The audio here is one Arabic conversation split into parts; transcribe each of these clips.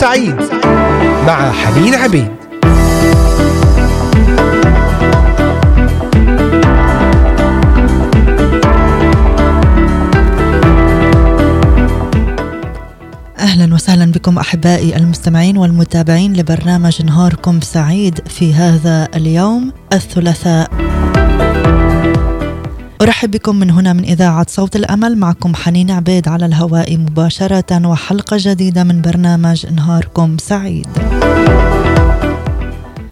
سعيد مع حنين عبيد أهلا وسهلا بكم أحبائي المستمعين والمتابعين لبرنامج نهاركم سعيد في هذا اليوم الثلاثاء. أرحب بكم من هنا من إذاعة صوت الأمل معكم حنين عبيد على الهواء مباشرة وحلقة جديدة من برنامج نهاركم سعيد.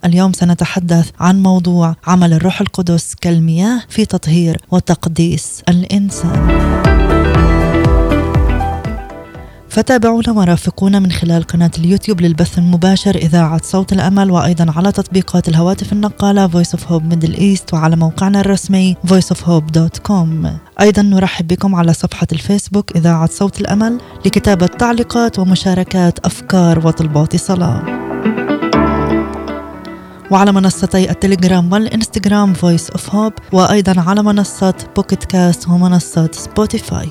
اليوم سنتحدث عن موضوع عمل الروح القدس كالمياه في تطهير وتقديس الإنسان. فتابعونا ورافقونا من خلال قناة اليوتيوب للبث المباشر إذاعة صوت الأمل وأيضا على تطبيقات الهواتف النقالة Voice of Hope Middle East وعلى موقعنا الرسمي voiceofhope.com أيضا نرحب بكم على صفحة الفيسبوك إذاعة صوت الأمل لكتابة تعليقات ومشاركات أفكار وطلبات صلاة. وعلى منصتي التليجرام والإنستغرام Voice of Hope وأيضا على منصة Pocket Cast ومنصة سبوتيفاي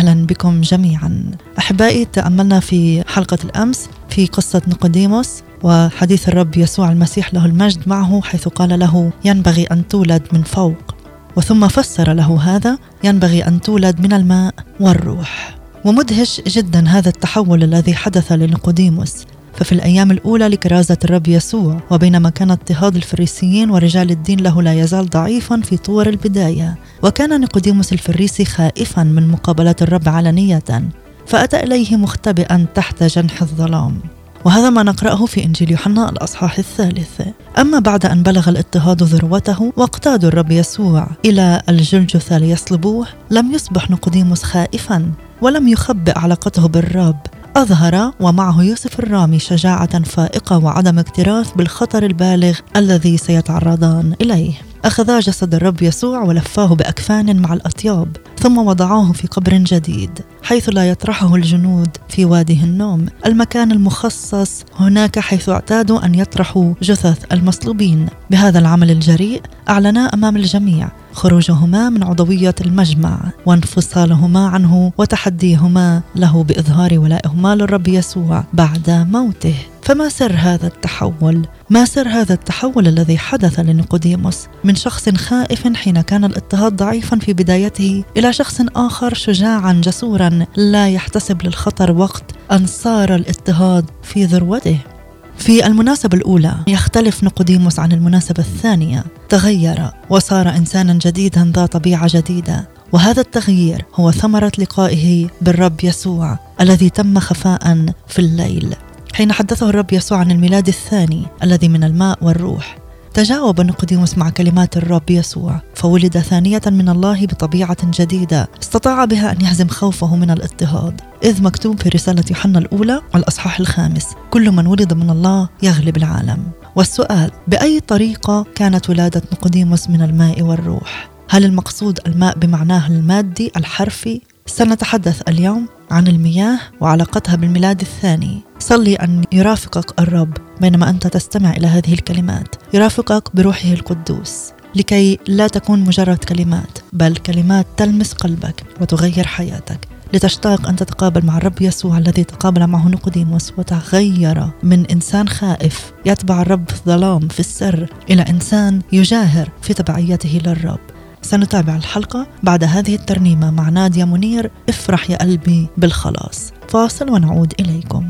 أهلا بكم جميعا. أحبائي تأملنا في حلقة الأمس في قصة نيقوديموس وحديث الرب يسوع المسيح له المجد معه حيث قال له ينبغي أن تولد من فوق وثم فسر له هذا ينبغي أن تولد من الماء والروح. ومدهش جدا هذا التحول الذي حدث لنيقوديموس ففي الأيام الأولى لكرازة الرب يسوع وبينما كان اضطهاد الفريسيين ورجال الدين له لا يزال ضعيفا في طور البداية وكان نيقوديموس الفريسي خائفا من مقابلة الرب علنية فأتى إليه مختبئا تحت جنح الظلام. وهذا ما نقرأه في إنجيل يوحنا الأصحاح الثالث. أما بعد أن بلغ الاضطهاد ذروته واقتادوا الرب يسوع إلى الجلجثة ليصلبوه لم يصبح نقديموس خائفا ولم يخبئ علاقته بالرب. أظهر ومعه يوسف الرامي شجاعة فائقة وعدم اكتراث بالخطر البالغ الذي سيتعرضان إليه. أخذا جسد الرب يسوع ولفاه بأكفان مع الأطياب ثم وضعاه في قبر جديد حيث لا يطرحه الجنود في وادي النوم. المكان المخصص هناك حيث اعتادوا أن يطرحوا جثث المصلوبين. بهذا العمل الجريء أعلنا أمام الجميع خروجهما من عضوية المجمع وانفصالهما عنه وتحديهما له بإظهار ولائهما للرب يسوع بعد موته. فما سر هذا التحول؟ ما سر هذا التحول الذي حدث لنيقوديموس؟ من شخص خائف حين كان الاضطهاد ضعيفا في بدايته إلى شخص آخر شجاعا جسورا لا يحتسب للخطر وقت أن صار الاضطهاد في ذروته. في المناسبة الأولى يختلف نقوديموس عن المناسبة الثانية. تغير وصار إنسانا جديدا ذا طبيعة جديدة. وهذا التغيير هو ثمرة لقائه بالرب يسوع الذي تم خفاء في الليل. حين حدثه الرب يسوع عن الميلاد الثاني الذي من الماء والروح. تجاوب نيقوديموس مع كلمات الرب يسوع فولد ثانية من الله بطبيعة جديدة استطاع بها أن يهزم خوفه من الاضطهاد. إذ مكتوب في رسالة يوحنا الأولى الأصحاح الخامس كل من ولد من الله يغلب العالم. والسؤال بأي طريقة كانت ولادة نيقوديموس من الماء والروح؟ هل المقصود الماء بمعناه المادي الحرفي سنتحدث اليوم عن المياه وعلاقتها بالميلاد الثاني. صلي أن يرافقك الرب بينما أنت تستمع إلى هذه الكلمات. يرافقك بروحه القدوس لكي لا تكون مجرد كلمات بل كلمات تلمس قلبك وتغير حياتك. لتشتاق أن تتقابل مع الرب يسوع الذي تقابل معه نقديموس وتغير من إنسان خائف يتبع الرب في الظلام في السر إلى إنسان يجاهر في تبعيته للرب. سنتابع الحلقة بعد هذه الترنيمة مع نادية منير. افرح يا قلبي بالخلاص. فاصل ونعود إليكم.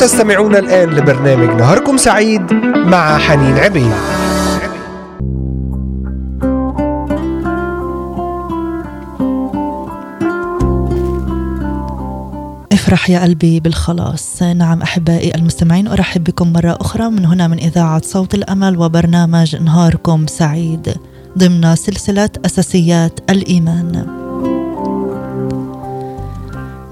تستمعون الآن لبرنامج نهاركم سعيد مع حنين عبيد. افرح يا قلبي بالخلاص. نعم أحبائي المستمعين أرحب بكم مرة أخرى. من هنا من إذاعة صوت الأمل وبرنامج نهاركم سعيد ضمن سلسلة أساسيات الإيمان.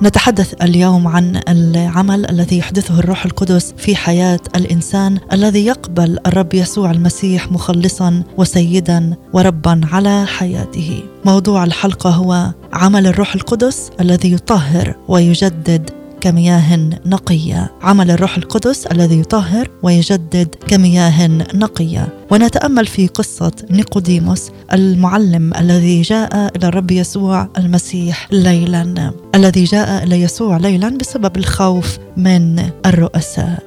نتحدث اليوم عن العمل الذي يحدثه الروح القدس في حياة الإنسان الذي يقبل الرب يسوع المسيح مخلصا وسيدا وربا على حياته. موضوع الحلقة هو عمل الروح القدس الذي يطهر ويجدد كمياه نقية. عمل الروح القدس الذي يطهر ويجدد كمياه نقية. ونتأمل في قصة نيقوديموس المعلم الذي جاء إلى الرب يسوع المسيح ليلا الذي جاء إلى يسوع ليلا بسبب الخوف من الرؤساء.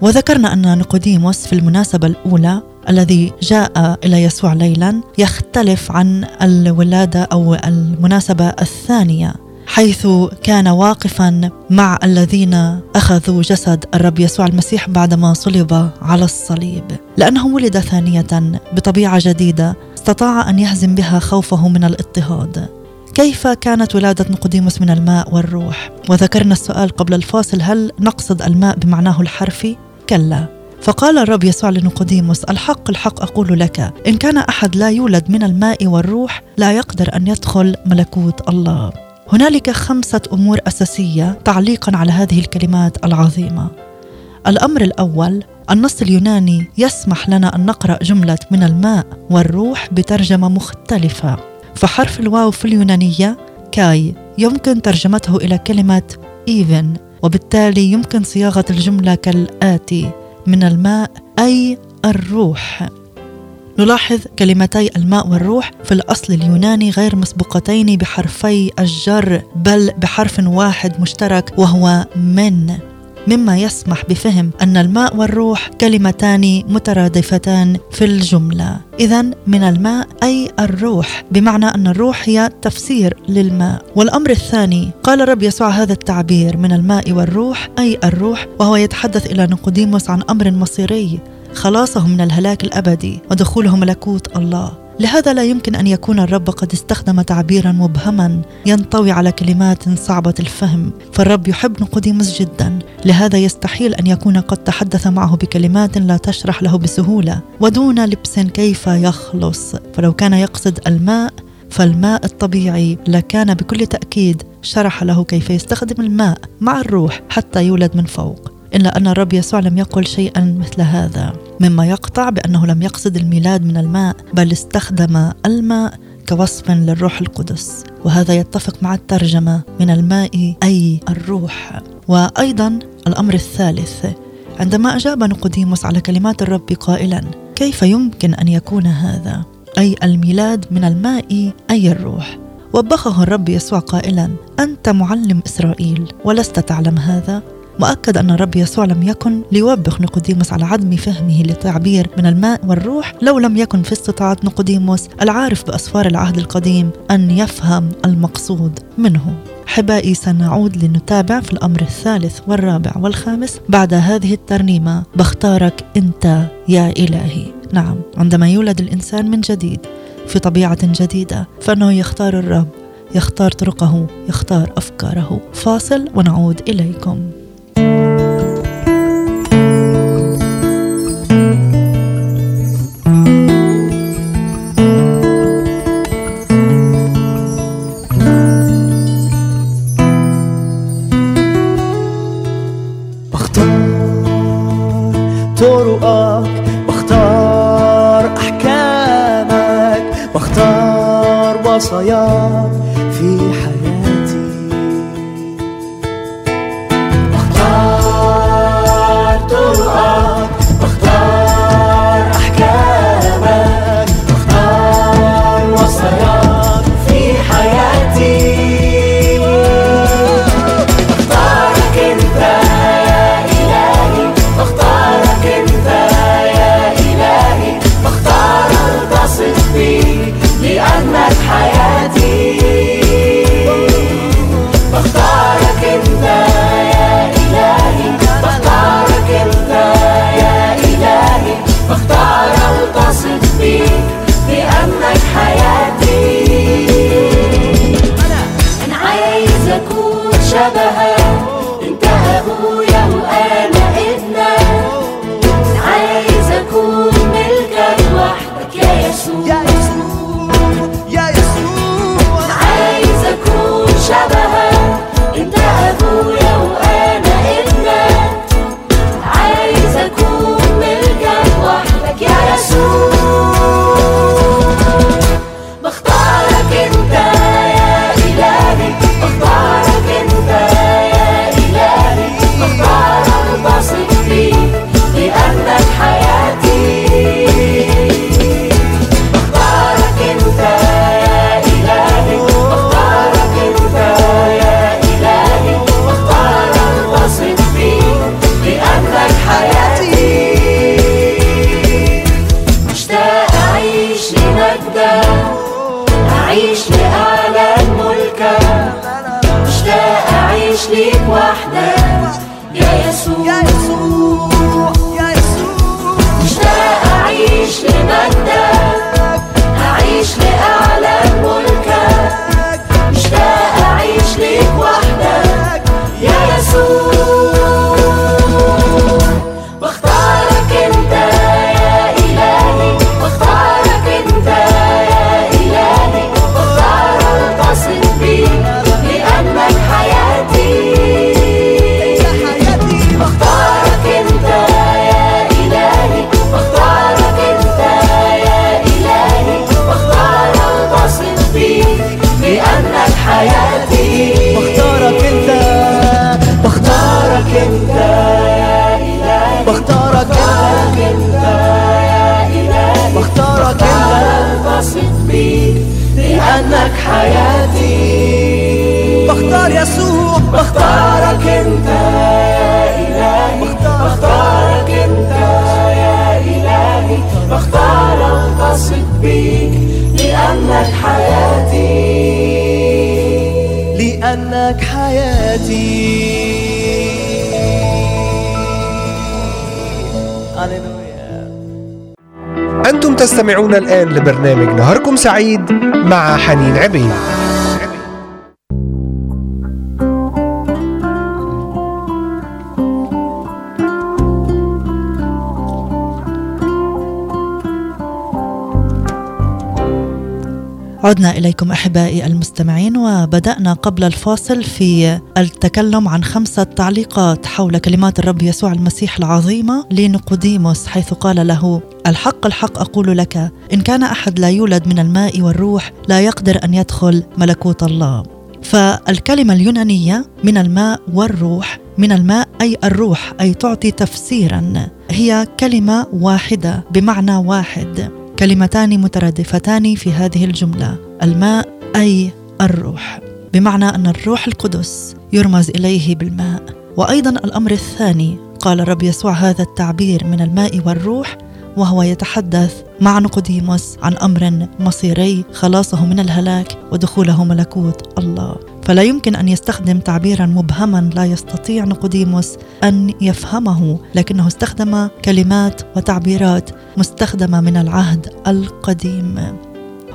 وذكرنا أن نيقوديموس في المناسبة الأولى الذي جاء إلى يسوع ليلا يختلف عن الولادة أو المناسبة الثانية. حيث كان واقفا مع الذين أخذوا جسد الرب يسوع المسيح بعدما صلب على الصليب لأنه ولد ثانية بطبيعة جديدة استطاع أن يهزم بها خوفه من الاضطهاد كيف كانت ولادة نقوديموس من الماء والروح؟ وذكرنا السؤال قبل الفاصل هل نقصد الماء بمعناه الحرفي؟ كلا فقال الرب يسوع لنقوديموس الحق الحق أقول لك إن كان أحد لا يولد من الماء والروح لا يقدر أن يدخل ملكوت الله هنالك خمسة أمور أساسية تعليقا على هذه الكلمات العظيمة. الأمر الأول النص اليوناني يسمح لنا أن نقرأ جملة من الماء والروح بترجمة مختلفة. فحرف الواو في اليونانية كاي يمكن ترجمته إلى كلمة even وبالتالي يمكن صياغة الجملة كالآتي من الماء أي الروح نلاحظ كلمتي الماء والروح في الأصل اليوناني غير مسبوقتين بحرفي الجر بل بحرف واحد مشترك وهو من. مما يسمح بفهم أن الماء والروح كلمتان مترادفتان في الجملة. اذا من الماء أي الروح بمعنى أن الروح هي تفسير للماء. والأمر الثاني قال الرب يسوع هذا التعبير من الماء والروح أي الروح وهو يتحدث إلى نقوديموس عن أمر مصيري. خلاصهم من الهلاك الأبدي ودخولهم ملكوت الله. لهذا لا يمكن أن يكون الرب قد استخدم تعبيرا مبهما ينطوي على كلمات صعبة الفهم. فالرب يحب نقوديموس جدا. لهذا يستحيل أن يكون قد تحدث معه بكلمات لا تشرح له بسهولة. ودون لبس كيف يخلص؟ فلو كان يقصد الماء فالماء الطبيعي لكان بكل تأكيد شرح له كيف يستخدم الماء مع الروح حتى يولد من فوق. إلا أن الرب يسوع لم يقل شيئا مثل هذا مما يقطع بأنه لم يقصد الميلاد من الماء بل استخدم الماء كوصف للروح القدس وهذا يتفق مع الترجمة من الماء أي الروح. وأيضا الأمر الثالث عندما أجاب نقوديموس على كلمات الرب قائلا كيف يمكن أن يكون هذا؟ أي الميلاد من الماء أي الروح؟ وبخه الرب يسوع قائلا أنت معلم إسرائيل ولست تعلم هذا؟ مؤكد أن الرب يسوع لم يكن ليوبخ نقوديموس على عدم فهمه للتعبير من الماء والروح لو لم يكن في استطاعة نقوديموس العارف بأسفار العهد القديم أن يفهم المقصود منه. حبائي سنعود لنتابع في الأمر الثالث والرابع والخامس بعد هذه الترنيمة. بختارك أنت يا إلهي. نعم عندما يولد الإنسان من جديد في طبيعة جديدة فإنه يختار الرب يختار طرقه يختار أفكاره. فاصل ونعود إليكم. بختارك بختارك انت بختارك انت التصق بيك لأنك حياتي. بختار يسوع. بختارك أنت إلهي. بختارك أنت يا إلهي. بختار التصق بيك. لأنك حياتي. لأنك حياتي. تستمعون الآن لبرنامج نهاركم سعيد مع حنين عبيد. عدنا إليكم أحبائي المستمعين وبدأنا قبل الفاصل في التكلم عن خمسة تعليقات حول كلمات الرب يسوع المسيح العظيمة لنقوديموس حيث قال له الحق الحق أقول لك إن كان أحد لا يولد من الماء والروح لا يقدر أن يدخل ملكوت الله. فالكلمة اليونانية من الماء والروح من الماء أي الروح أي تعطي تفسيرا هي كلمة واحدة بمعنى واحد. كلمتان مترادفتان في هذه الجملة. الماء أي الروح. بمعنى أن الروح القدس يرمز إليه بالماء. وأيضا الأمر الثاني قال الرب يسوع هذا التعبير من الماء والروح وهو يتحدث مع نقوديموس عن أمر مصيري خلاصه من الهلاك ودخوله ملكوت الله. فلا يمكن أن يستخدم تعبيرا مبهما لا يستطيع نقوديموس أن يفهمه لكنه استخدم كلمات وتعبيرات مستخدمة من العهد القديم.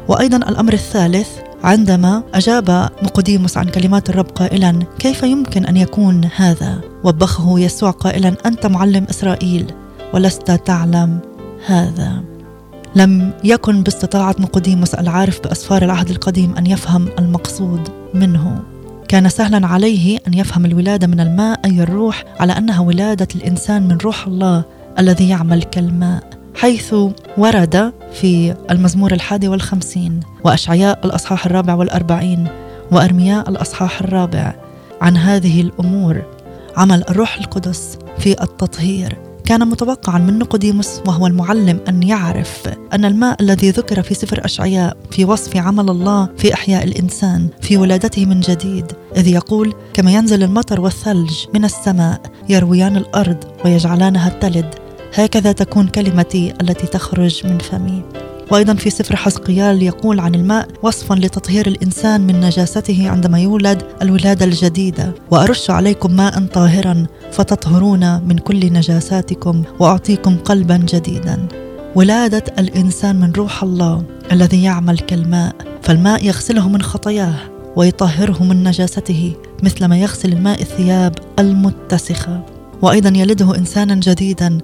وأيضا الأمر الثالث عندما أجاب نقوديموس عن كلمات الرب قائلا كيف يمكن أن يكون هذا؟ وبخه يسوع قائلا أنت معلم إسرائيل ولست تعلم هذا. لم يكن باستطاعة نقوديموس العارف بأسفار العهد القديم أن يفهم المقصود منه. كان سهلا عليه أن يفهم الولادة من الماء أي الروح على أنها ولادة الإنسان من روح الله الذي يعمل كالماء حيث ورد في المزمور الحادي والخمسين وأشعياء الأصحاح الرابع والأربعين وأرمياء الأصحاح الرابع عن هذه الأمور. عمل الروح القدس في التطهير. كان متوقعا من نقوديموس وهو المعلم أن يعرف أن الماء الذي ذكر في سفر أشعياء في وصف عمل الله في أحياء الإنسان في ولادته من جديد إذ يقول كما ينزل المطر والثلج من السماء يرويان الأرض ويجعلانها تلد هكذا تكون كلمتي التي تخرج من فمي. وأيضا في سفر حزقيال يقول عن الماء وصفا لتطهير الإنسان من نجاسته عندما يولد الولادة الجديدة. وأرش عليكم ماء طاهرا فتطهرون من كل نجاساتكم وأعطيكم قلبا جديدا. ولادة الإنسان من روح الله الذي يعمل كالماء فالماء يغسله من خطاياه ويطهره من نجاسته مثلما يغسل الماء الثياب المتسخة. وأيضا يلده انسانا جديدا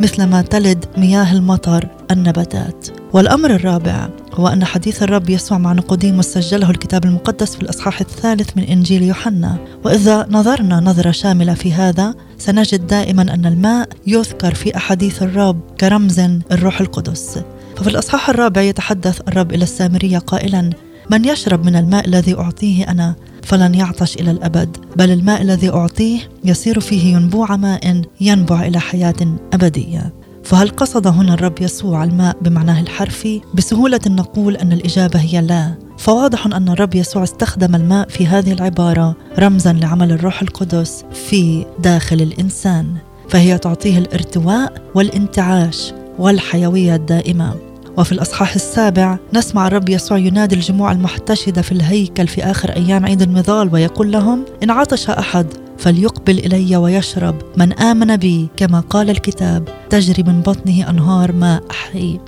مثلما تلد مياه المطر النباتات. والأمر الرابع هو أن حديث الرب يسوع مع نقوديموس سجله الكتاب المقدس في الأصحاح الثالث من إنجيل يوحنا. وإذا نظرنا نظرة شاملة في هذا سنجد دائما أن الماء يذكر في أحاديث الرب كرمز الروح القدس. ففي الأصحاح الرابع يتحدث الرب إلى السامرية قائلا من يشرب من الماء الذي أعطيه أنا فلن يعطش إلى الأبد بل الماء الذي أعطيه يصير فيه ينبوع ماء ينبع إلى حياة أبدية. فهل قصد هنا الرب يسوع الماء بمعناه الحرفي بسهولة نقول أن الإجابة هي لا. فواضح أن الرب يسوع استخدم الماء في هذه العبارة رمزا لعمل الروح القدس في داخل الإنسان فهي تعطيه الارتواء والانتعاش والحيوية الدائمة. وفي الأصحاح السابع نسمع الرب يسوع ينادي الجموع المحتشدة في الهيكل في آخر أيام عيد المظال ويقول لهم إن عطش أحد فليقبل إلي ويشرب من آمن بي كما قال الكتاب تجري من بطنه أنهار ماء حي.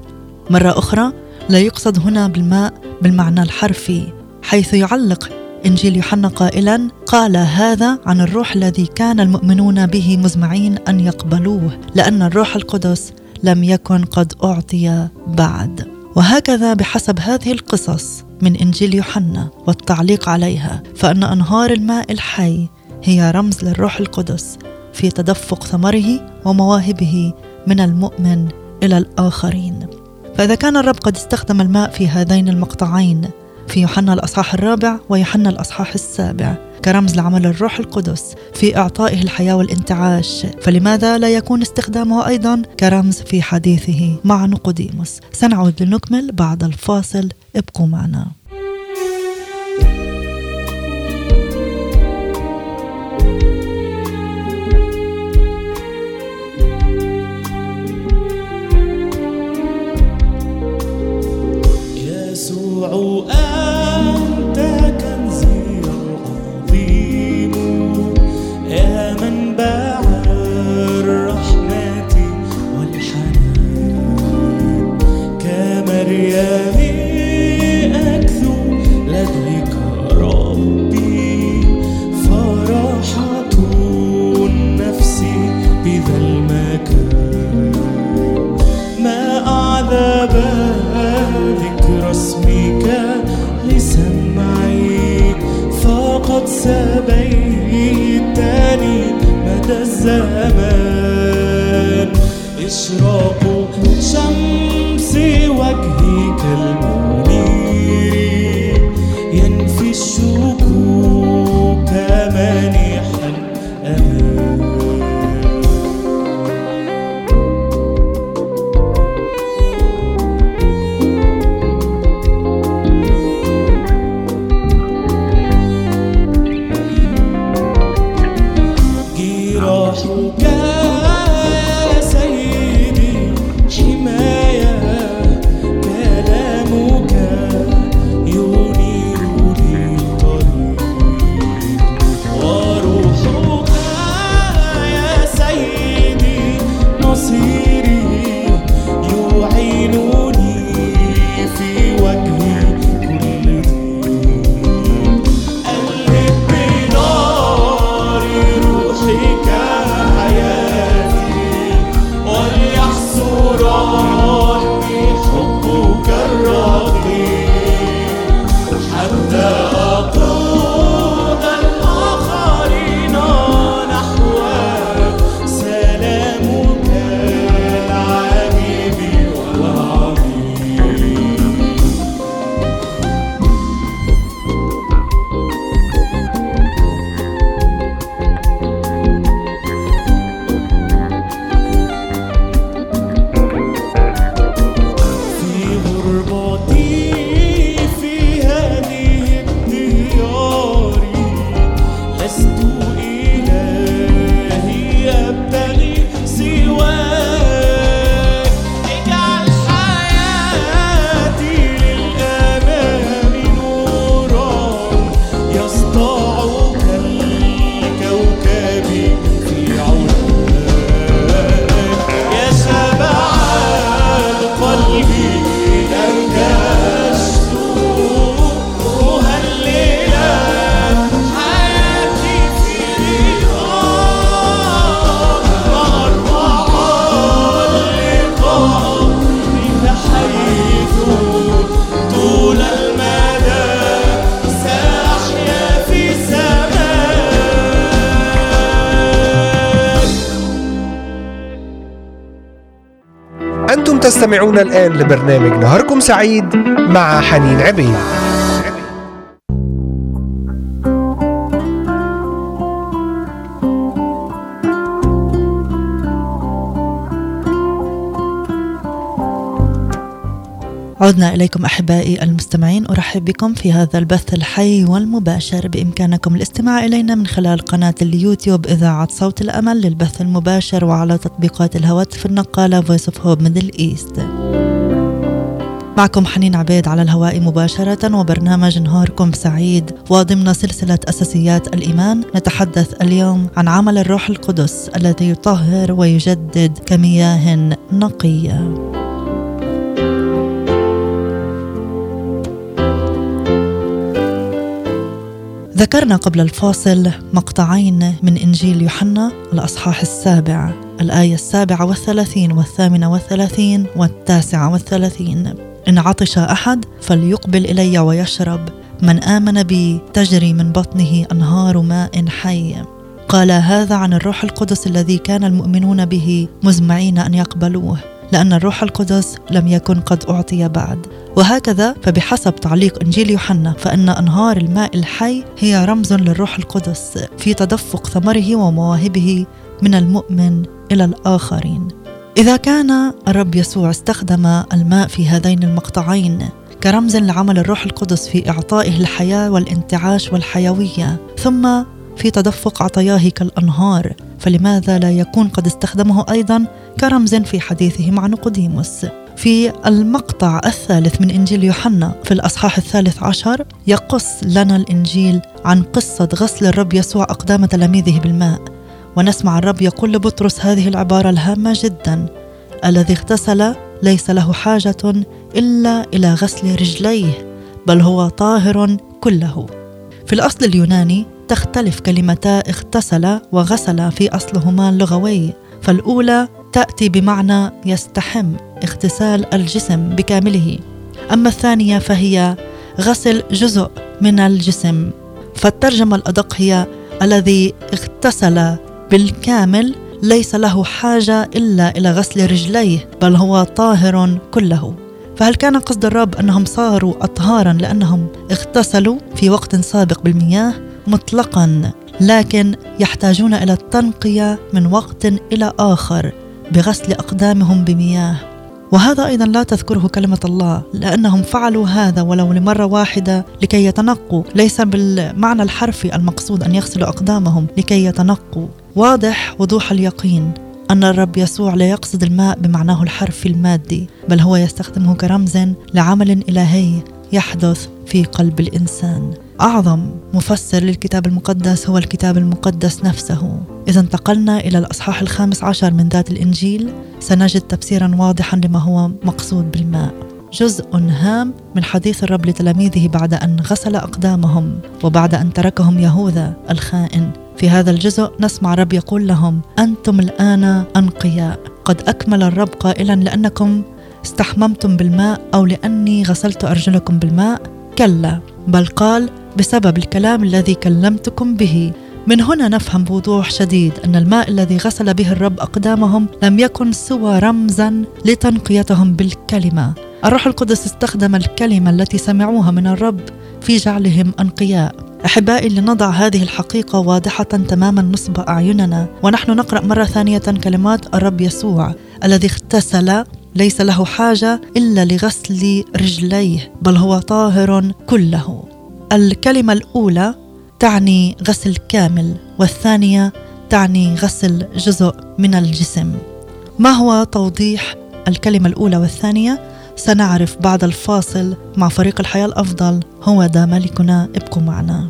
مرة أخرى لا يقصد هنا بالماء بالمعنى الحرفي حيث يعلق إنجيل يوحنا قائلا قال هذا عن الروح الذي كان المؤمنون به مزمعين أن يقبلوه لأن الروح القدس لم يكن قد أعطي بعد. وهكذا بحسب هذه القصص من إنجيل يوحنا والتعليق عليها فإن أنهار الماء الحي هي رمز للروح القدس في تدفق ثمره ومواهبه من المؤمن إلى الآخرين. فإذا كان الرب قد استخدم الماء في هذين المقطعين في يوحنا الأصحاح الرابع ويوحنا الأصحاح السابع كرمز لعمل الروح القدس في إعطائه الحياة والانتعاش. فلماذا لا يكون استخدامه أيضا كرمز في حديثه مع نقوديموس؟ سنعود لنكمل بعد الفاصل. ابقوا معنا. تستمعون الآن لبرنامج نهاركم سعيد مع حنين عبيد. عدنا إليكم أحبائي المستمعين أرحب بكم في هذا البث الحي والمباشر. بإمكانكم الاستماع إلينا من خلال قناة اليوتيوب إذاعة صوت الأمل للبث المباشر وعلى تطبيقات الهواتف النقالة Voice of Hope Middle East معكم حنين عبيد على الهواء مباشرة وبرنامج نهاركم سعيد. وضمن سلسلة أساسيات الإيمان نتحدث اليوم عن عمل الروح القدس الذي يطهر ويجدد كمياه نقية. ذكرنا قبل الفاصل مقطعين من إنجيل يوحنا الأصحاح السابع الآية السابعة والثلاثين والثامنة والثلاثين والتاسعة والثلاثين. إن عطش أحد فليقبل إلي ويشرب من آمن بي تجري من بطنه أنهار ماء حي. قال هذا عن الروح القدس الذي كان المؤمنون به مزمعين أن يقبلوه. لأن الروح القدس لم يكن قد أعطي بعد. وهكذا فبحسب تعليق إنجيل يوحنا فإن أنهار الماء الحي هي رمز للروح القدس في تدفق ثمره ومواهبه من المؤمن إلى الآخرين. إذا كان الرب يسوع استخدم الماء في هذين المقطعين كرمز لعمل الروح القدس في إعطائه الحياة والانتعاش والحيوية ثم في تدفق عطاياه كالأنهار فلماذا لا يكون قد استخدمه أيضا كرمز في حديثه مع نقوديموس؟ في المقطع الثالث من إنجيل يوحنا في الأصحاح الثالث عشر يقص لنا الإنجيل عن قصة غسل الرب يسوع أقدام تلاميذه بالماء ونسمع الرب يقول لبطرس هذه العبارة الهامة جدا الذي اغتسل ليس له حاجة إلا إلى غسل رجليه بل هو طاهر كله. في الأصل اليوناني تختلف كلمتا اغتسل وغسل في أصلهما اللغوي فالأولى تأتي بمعنى يستحم اغتسال الجسم بكامله. أما الثانية فهي غسل جزء من الجسم. فالترجمة الأدق هي الذي اغتسل بالكامل ليس له حاجة إلا إلى غسل رجليه بل هو طاهر كله. فهل كان قصد الرب أنهم صاروا أطهارا لأنهم اغتسلوا في وقت سابق بالمياه؟ مطلقا لكن يحتاجون إلى التنقية من وقت إلى آخر بغسل أقدامهم بمياه. وهذا أيضا لا تذكره كلمة الله لأنهم فعلوا هذا ولو لمرة واحدة لكي يتنقوا. ليس بالمعنى الحرفي المقصود أن يغسلوا أقدامهم لكي يتنقوا. واضح وضوح اليقين أن الرب يسوع لا يقصد الماء بمعناه الحرفي المادي بل هو يستخدمه كرمز لعمل إلهي يحدث في قلب الإنسان. أعظم مفسر للكتاب المقدس هو الكتاب المقدس نفسه. إذا انتقلنا إلى الأصحاح الخامس عشر من ذات الإنجيل سنجد تفسيرا واضحا لما هو مقصود بالماء. جزء هام من حديث الرب لتلاميذه بعد أن غسل أقدامهم وبعد أن تركهم يهوذا الخائن. في هذا الجزء نسمع الرب يقول لهم أنتم الآن أنقياء. قد أكمل الرب قائلا لأنكم استحممتم بالماء أو لأني غسلت أرجلكم بالماء؟ كلا. بل قال بسبب الكلام الذي كلمتكم به. من هنا نفهم بوضوح شديد أن الماء الذي غسل به الرب أقدامهم لم يكن سوى رمزا لتنقيتهم بالكلمة. الروح القدس استخدم الكلمة التي سمعوها من الرب في جعلهم أنقياء. أحبائي لنضع هذه الحقيقة واضحة تماما نصب أعيننا ونحن نقرأ مرة ثانية كلمات الرب يسوع الذي اغتسل ليس له حاجة إلا لغسل رجليه بل هو طاهر كله. الكلمة الأولى تعني غسل كامل والثانية تعني غسل جزء من الجسم. ما هو توضيح الكلمة الأولى والثانية؟ سنعرف بعد الفاصل مع فريق الحياة الأفضل. هو ده ملكنا ابقوا معنا.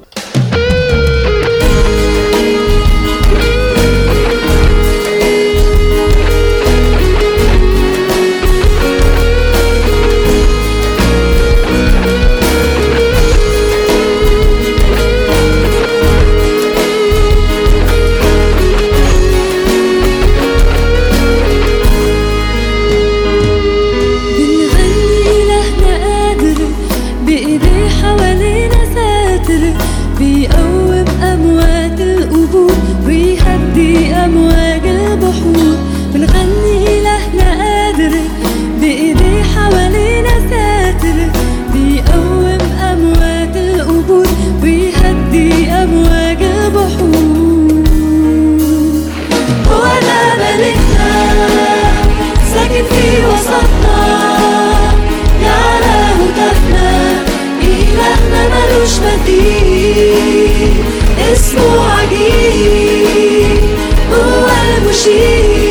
عجيب اسمه عجيب هو المشير.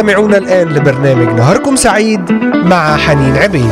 تستمعون الآن لبرنامج نهاركم سعيد مع حنين عبيد.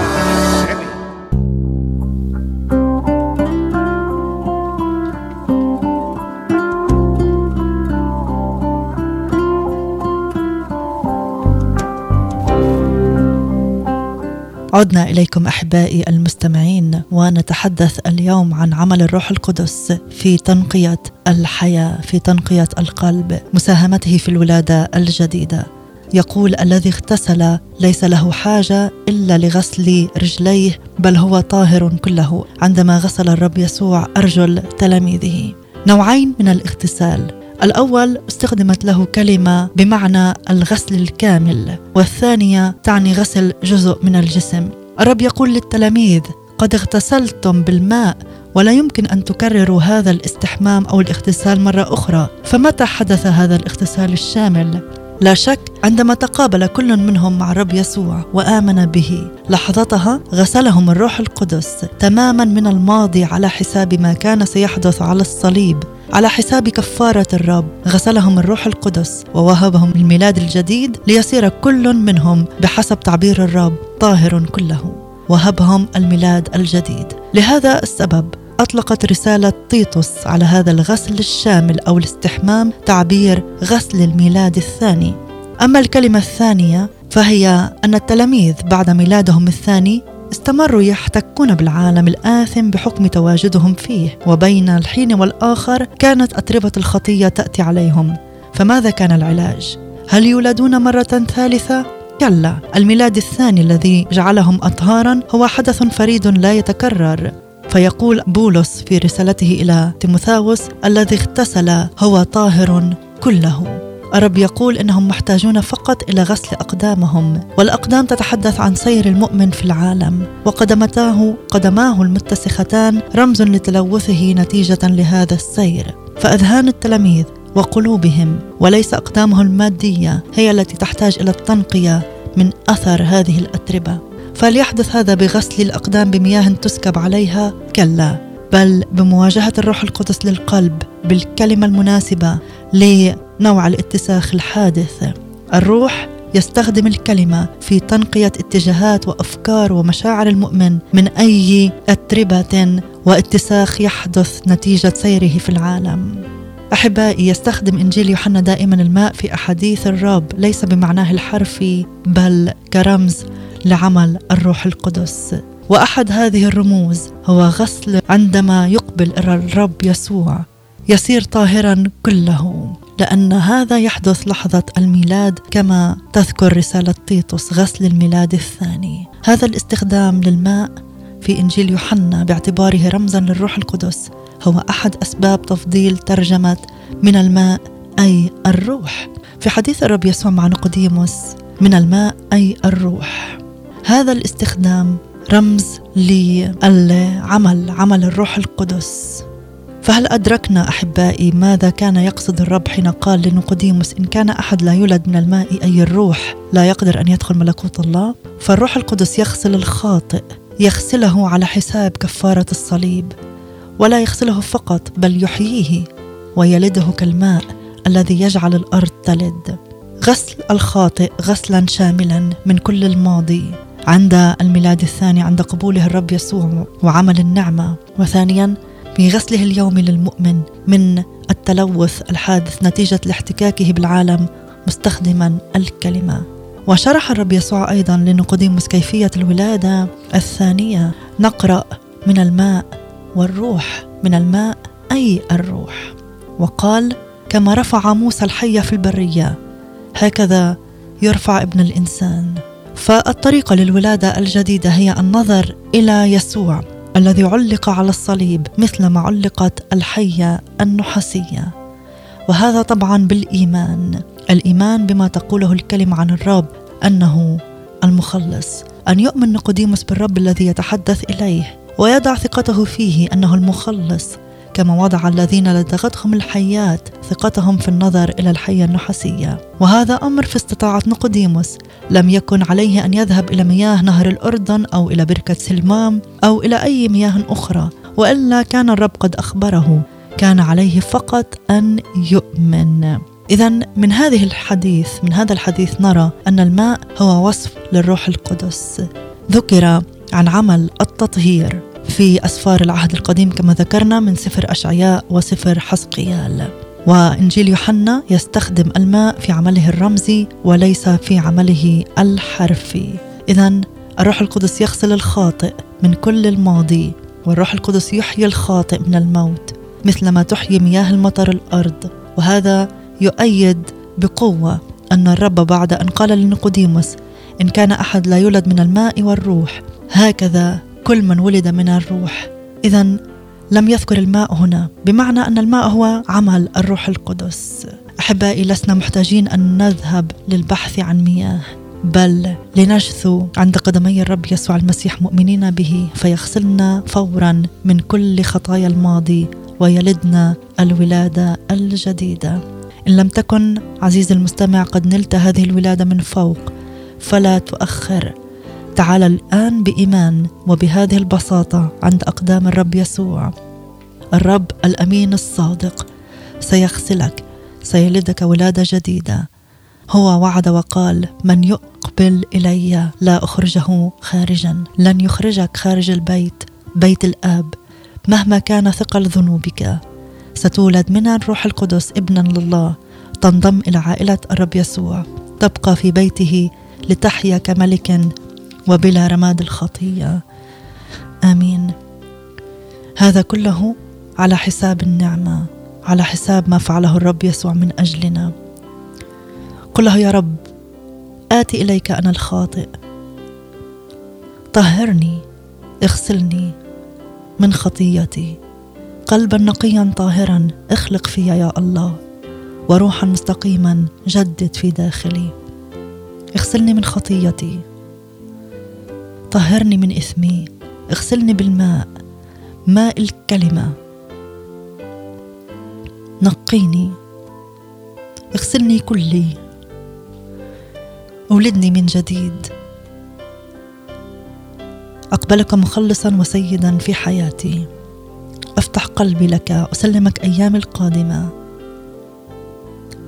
عدنا إليكم أحبائي المستمعين ونتحدث اليوم عن عمل الروح القدس في تنقية الحياة في تنقية القلب مساهمته في الولادة الجديدة. يقول الذي اغتسل ليس له حاجة إلا لغسل رجليه بل هو طاهر كله. عندما غسل الرب يسوع أرجل تلاميذه. نوعين من الاغتسال. الأول استخدمت له كلمة بمعنى الغسل الكامل والثانية تعني غسل جزء من الجسم. الرب يقول للتلاميذ قد اغتسلتم بالماء ولا يمكن أن تكرروا هذا الاستحمام أو الاغتسال مرة أخرى. فمتى حدث هذا الاغتسال الشامل؟ لا شك عندما تقابل كل منهم مع الرب يسوع وآمن به لحظتها غسلهم الروح القدس تماما من الماضي على حساب ما كان سيحدث على الصليب. على حساب كفارة الرب غسلهم الروح القدس ووهبهم الميلاد الجديد ليصير كل منهم بحسب تعبير الرب طاهر كله. وهبهم الميلاد الجديد. لهذا السبب أطلقت رسالة تيتوس على هذا الغسل الشامل أو الاستحمام تعبير غسل الميلاد الثاني أما الكلمة الثانية فهي أن التلاميذ بعد ميلادهم الثاني استمروا يحتكون بالعالم الآثم بحكم تواجدهم فيه وبين الحين والآخر كانت أتربة الخطية تأتي عليهم فماذا كان العلاج؟ هل يولدون مرة ثالثة؟ كلا الميلاد الثاني الذي جعلهم أطهارا هو حدث فريد لا يتكرر فيقول بولس في رسالته إلى تيموثاوس الذي اغتسل هو طاهر كله. الرب يقول إنهم محتاجون فقط إلى غسل أقدامهم والأقدام تتحدث عن سير المؤمن في العالم. وقدمتاه قدماه المتسختان رمز لتلوثه نتيجة لهذا السير. فأذهان التلاميذ وقلوبهم وليس أقدامهم المادية هي التي تحتاج إلى التنقية من أثر هذه الأتربة. فليحدث هذا بغسل الأقدام بمياه تسكب عليها. كلا بل بمواجهة الروح القدس للقلب بالكلمة المناسبة لنوع الاتساخ الحادث. الروح يستخدم الكلمة في تنقية اتجاهات وأفكار ومشاعر المؤمن من أي أتربة واتساخ يحدث نتيجة سيره في العالم. أحبائي يستخدم إنجيل يوحنا دائما الماء في أحاديث الرب ليس بمعناه الحرفي بل كرمز لعمل الروح القدس. وأحد هذه الرموز هو غسل عندما يقبل الرب يسوع يصير طاهرا كله لأن هذا يحدث لحظة الميلاد كما تذكر رسالة تيتوس غسل الميلاد الثاني. هذا الاستخدام للماء في إنجيل يوحنا باعتباره رمزا للروح القدس هو أحد أسباب تفضيل ترجمة من الماء أي الروح. في حديث الرب يسوع مع نقوديموس من الماء أي الروح؟ هذا الاستخدام رمز للعمل عمل الروح القدس. فهل أدركنا أحبائي ماذا كان يقصد الرب حين قال لنقديموس إن كان أحد لا يولد من الماء أي الروح لا يقدر أن يدخل ملكوت الله؟ فالروح القدس يغسل الخاطئ يغسله على حساب كفارة الصليب ولا يغسله فقط بل يحييه ويلده كالماء الذي يجعل الأرض تلد. غسل الخاطئ غسلا شاملا من كل الماضي. عند الميلاد الثاني عند قبوله الرب يسوع وعمل النعمة. وثانيا بغسله اليومي للمؤمن من التلوث الحادث نتيجة لاحتكاكه بالعالم مستخدما الكلمة. وشرح الرب يسوع أيضا لنقوديموس كيفية الولادة الثانية. نقرأ من الماء والروح من الماء أي الروح. وقال كما رفع موسى الحيه في البرية هكذا يرفع ابن الإنسان. فالطريقة للولادة الجديدة هي النظر إلى يسوع الذي علق على الصليب مثلما علقت الحية النحاسية. وهذا طبعا بالإيمان. الإيمان بما تقوله الكلمة عن الرب أنه المخلص. أن يؤمن نقوديموس بالرب الذي يتحدث إليه ويضع ثقته فيه أنه المخلص. كما وضع الذين لدغتهم الحيات ثقتهم في النظر إلى الحية النحاسية. وهذا أمر في استطاعة نقوديموس. لم يكن عليه أن يذهب إلى مياه نهر الأردن أو إلى بركة سلمام أو إلى أي مياه أخرى وإلا كان الرب قد أخبره. كان عليه فقط أن يؤمن. اذا من هذه الحديث من هذا الحديث نرى أن الماء هو وصف للروح القدس. ذكر عن عمل التطهير. في أسفار العهد القديم كما ذكرنا من سفر أشعياء وسفر حسقيال. وإنجيل يوحنا يستخدم الماء في عمله الرمزي وليس في عمله الحرفي. إذا الروح القدس يغسل الخاطئ من كل الماضي والروح القدس يحيي الخاطئ من الموت مثلما تحيي مياه المطر الأرض. وهذا يؤيد بقوة أن الرب بعد أن قال لنقوديموس إن كان أحد لا يولد من الماء والروح هكذا كل من ولد من الروح. اذا لم يذكر الماء هنا بمعنى أن الماء هو عمل الروح القدس. أحبائي لسنا محتاجين أن نذهب للبحث عن مياه بل لنجثو عند قدمي الرب يسوع المسيح مؤمنين به فيغسلنا فورا من كل خطايا الماضي ويلدنا الولادة الجديدة. إن لم تكن عزيزي المستمع قد نلت هذه الولادة من فوق فلا تؤخر. تعال الآن بإيمان وبهذه البساطة عند أقدام الرب يسوع. الرب الأمين الصادق سيغسلك سيلدك ولادة جديدة. هو وعد وقال من يقبل إلي لا أخرجه خارجا لن يخرجك خارج البيت بيت الآب مهما كان ثقل ذنوبك. ستولد من الروح القدس ابنا لله تنضم إلى عائلة الرب يسوع. تبقى في بيته لتحيا كملك وبلا رماد الخطية. آمين. هذا كله على حساب النعمة على حساب ما فعله الرب يسوع من أجلنا. قل له يا رب آتي إليك أنا الخاطئ. طهرني اغسلني من خطيتي. قلبا نقيا طاهرا اخلق في يا الله. وروحا مستقيما جدد في داخلي. اغسلني من خطيتي. طهرني من إثمي اغسلني بالماء ماء الكلمة. نقيني اغسلني كلي. أولدني من جديد. أقبلك مخلصا وسيدا في حياتي. أفتح قلبي لك أسلمك أيامي القادمة.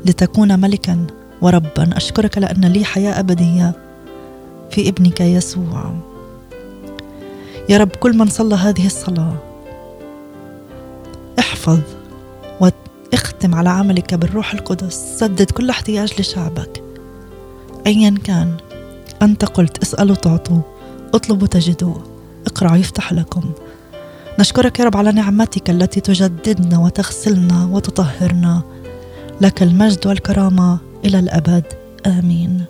لتكون ملكا وربا. أشكرك لأن لي حياة أبدية في ابنك يسوع. يا رب كل من صلى هذه الصلاة احفظ واختم على عملك بالروح القدس سدد كل احتياج لشعبك. أيا كان أنت قلت اسألوا تعطوا اطلبوا تجدوا اقرأوا يفتح لكم. نشكرك يا رب على نعمتك التي تجددنا وتغسلنا وتطهرنا. لك المجد والكرامة إلى الأبد. آمين.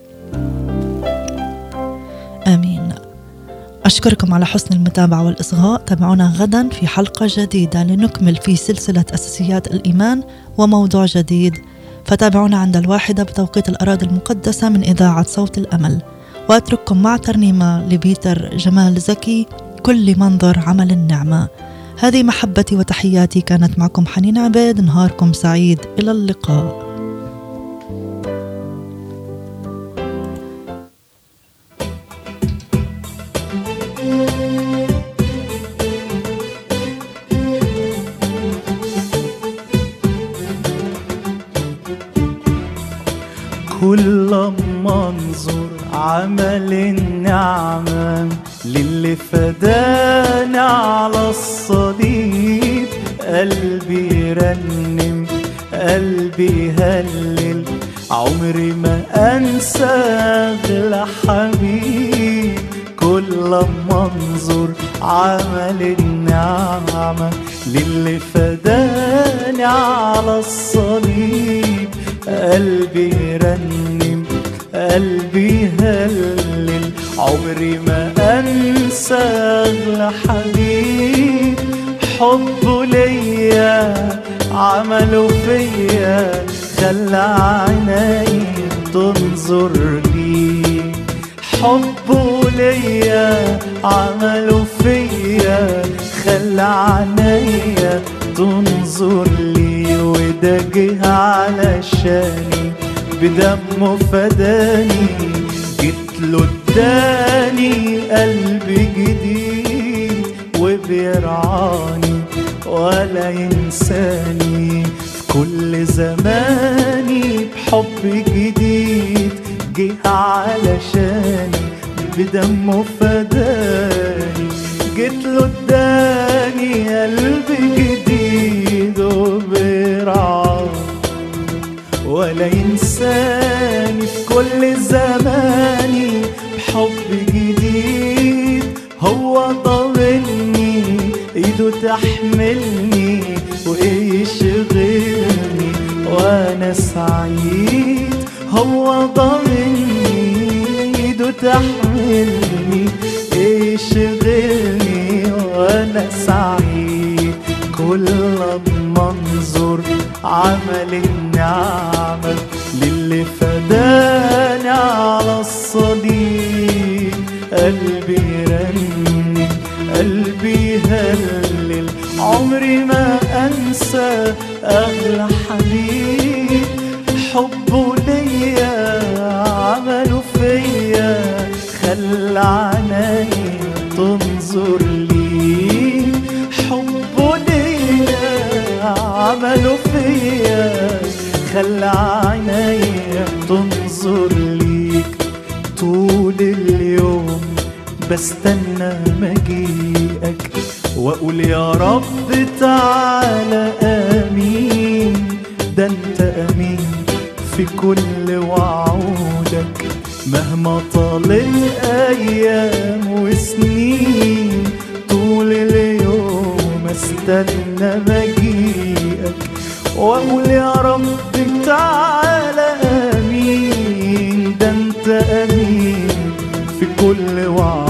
أشكركم على حسن المتابعة والإصغاء. تابعونا غدا في حلقة جديدة لنكمل في سلسلة أساسيات الإيمان وموضوع جديد. فتابعونا عند الواحدة بتوقيت الأراضي المقدسة من إذاعة صوت الأمل. وأترككم مع ترنيمة لبيتر جمال زكي كل منظر عمل النعمة. هذه محبتي وتحياتي كانت معكم حنين عبيد نهاركم سعيد. إلى اللقاء. عمل النعمة للي فداني على الصليب. قلبي يرنم قلبي يهلل. عمري ما أنسى اغلى حبيب. كل ما انظر عمل النعمة للي فداني على الصليب. قلبي يرنم. قلبي يهلل عمري ما أنسى أغلى حبيب. حبه ليا عمله فيا خلى عيني تنظر لي حبه ليا عمله فيا خلى عينيا تنظر لي وده جه علشاني بدمه فداني جيت له اداني قلب جديد وبيرعاني ولا ينساني. في كل زماني بحب جديد جه علشاني بدمه فداني. جيت له اداني قلب جديد وبيرعاني ولا ينساني في كل زماني بحب جديد. هو ضامني إيده تحملني وايه يشغلني وأنا سعيد. هو ضامني إيده تحملني إيه يشغلني وأنا سعيد. كل ما انظر عمل النعمة للي فداني على الصليب قلبي يرنم قلبي يهلل عمري ما أنسى اغلى حبيب. حبه ليا عمله فيا. خلى عيني تنظر فيا خلى عيني تنظر ليك طول اليوم. بستنى مجيئك وأقول يا رب تعالى آمين. ده أنت أمين في كل وعودك مهما طال الأيام وسنين طول اليوم استنى مجيئك. وأقول يا رب تعالى آمين ده أنت أمين في كل وعودك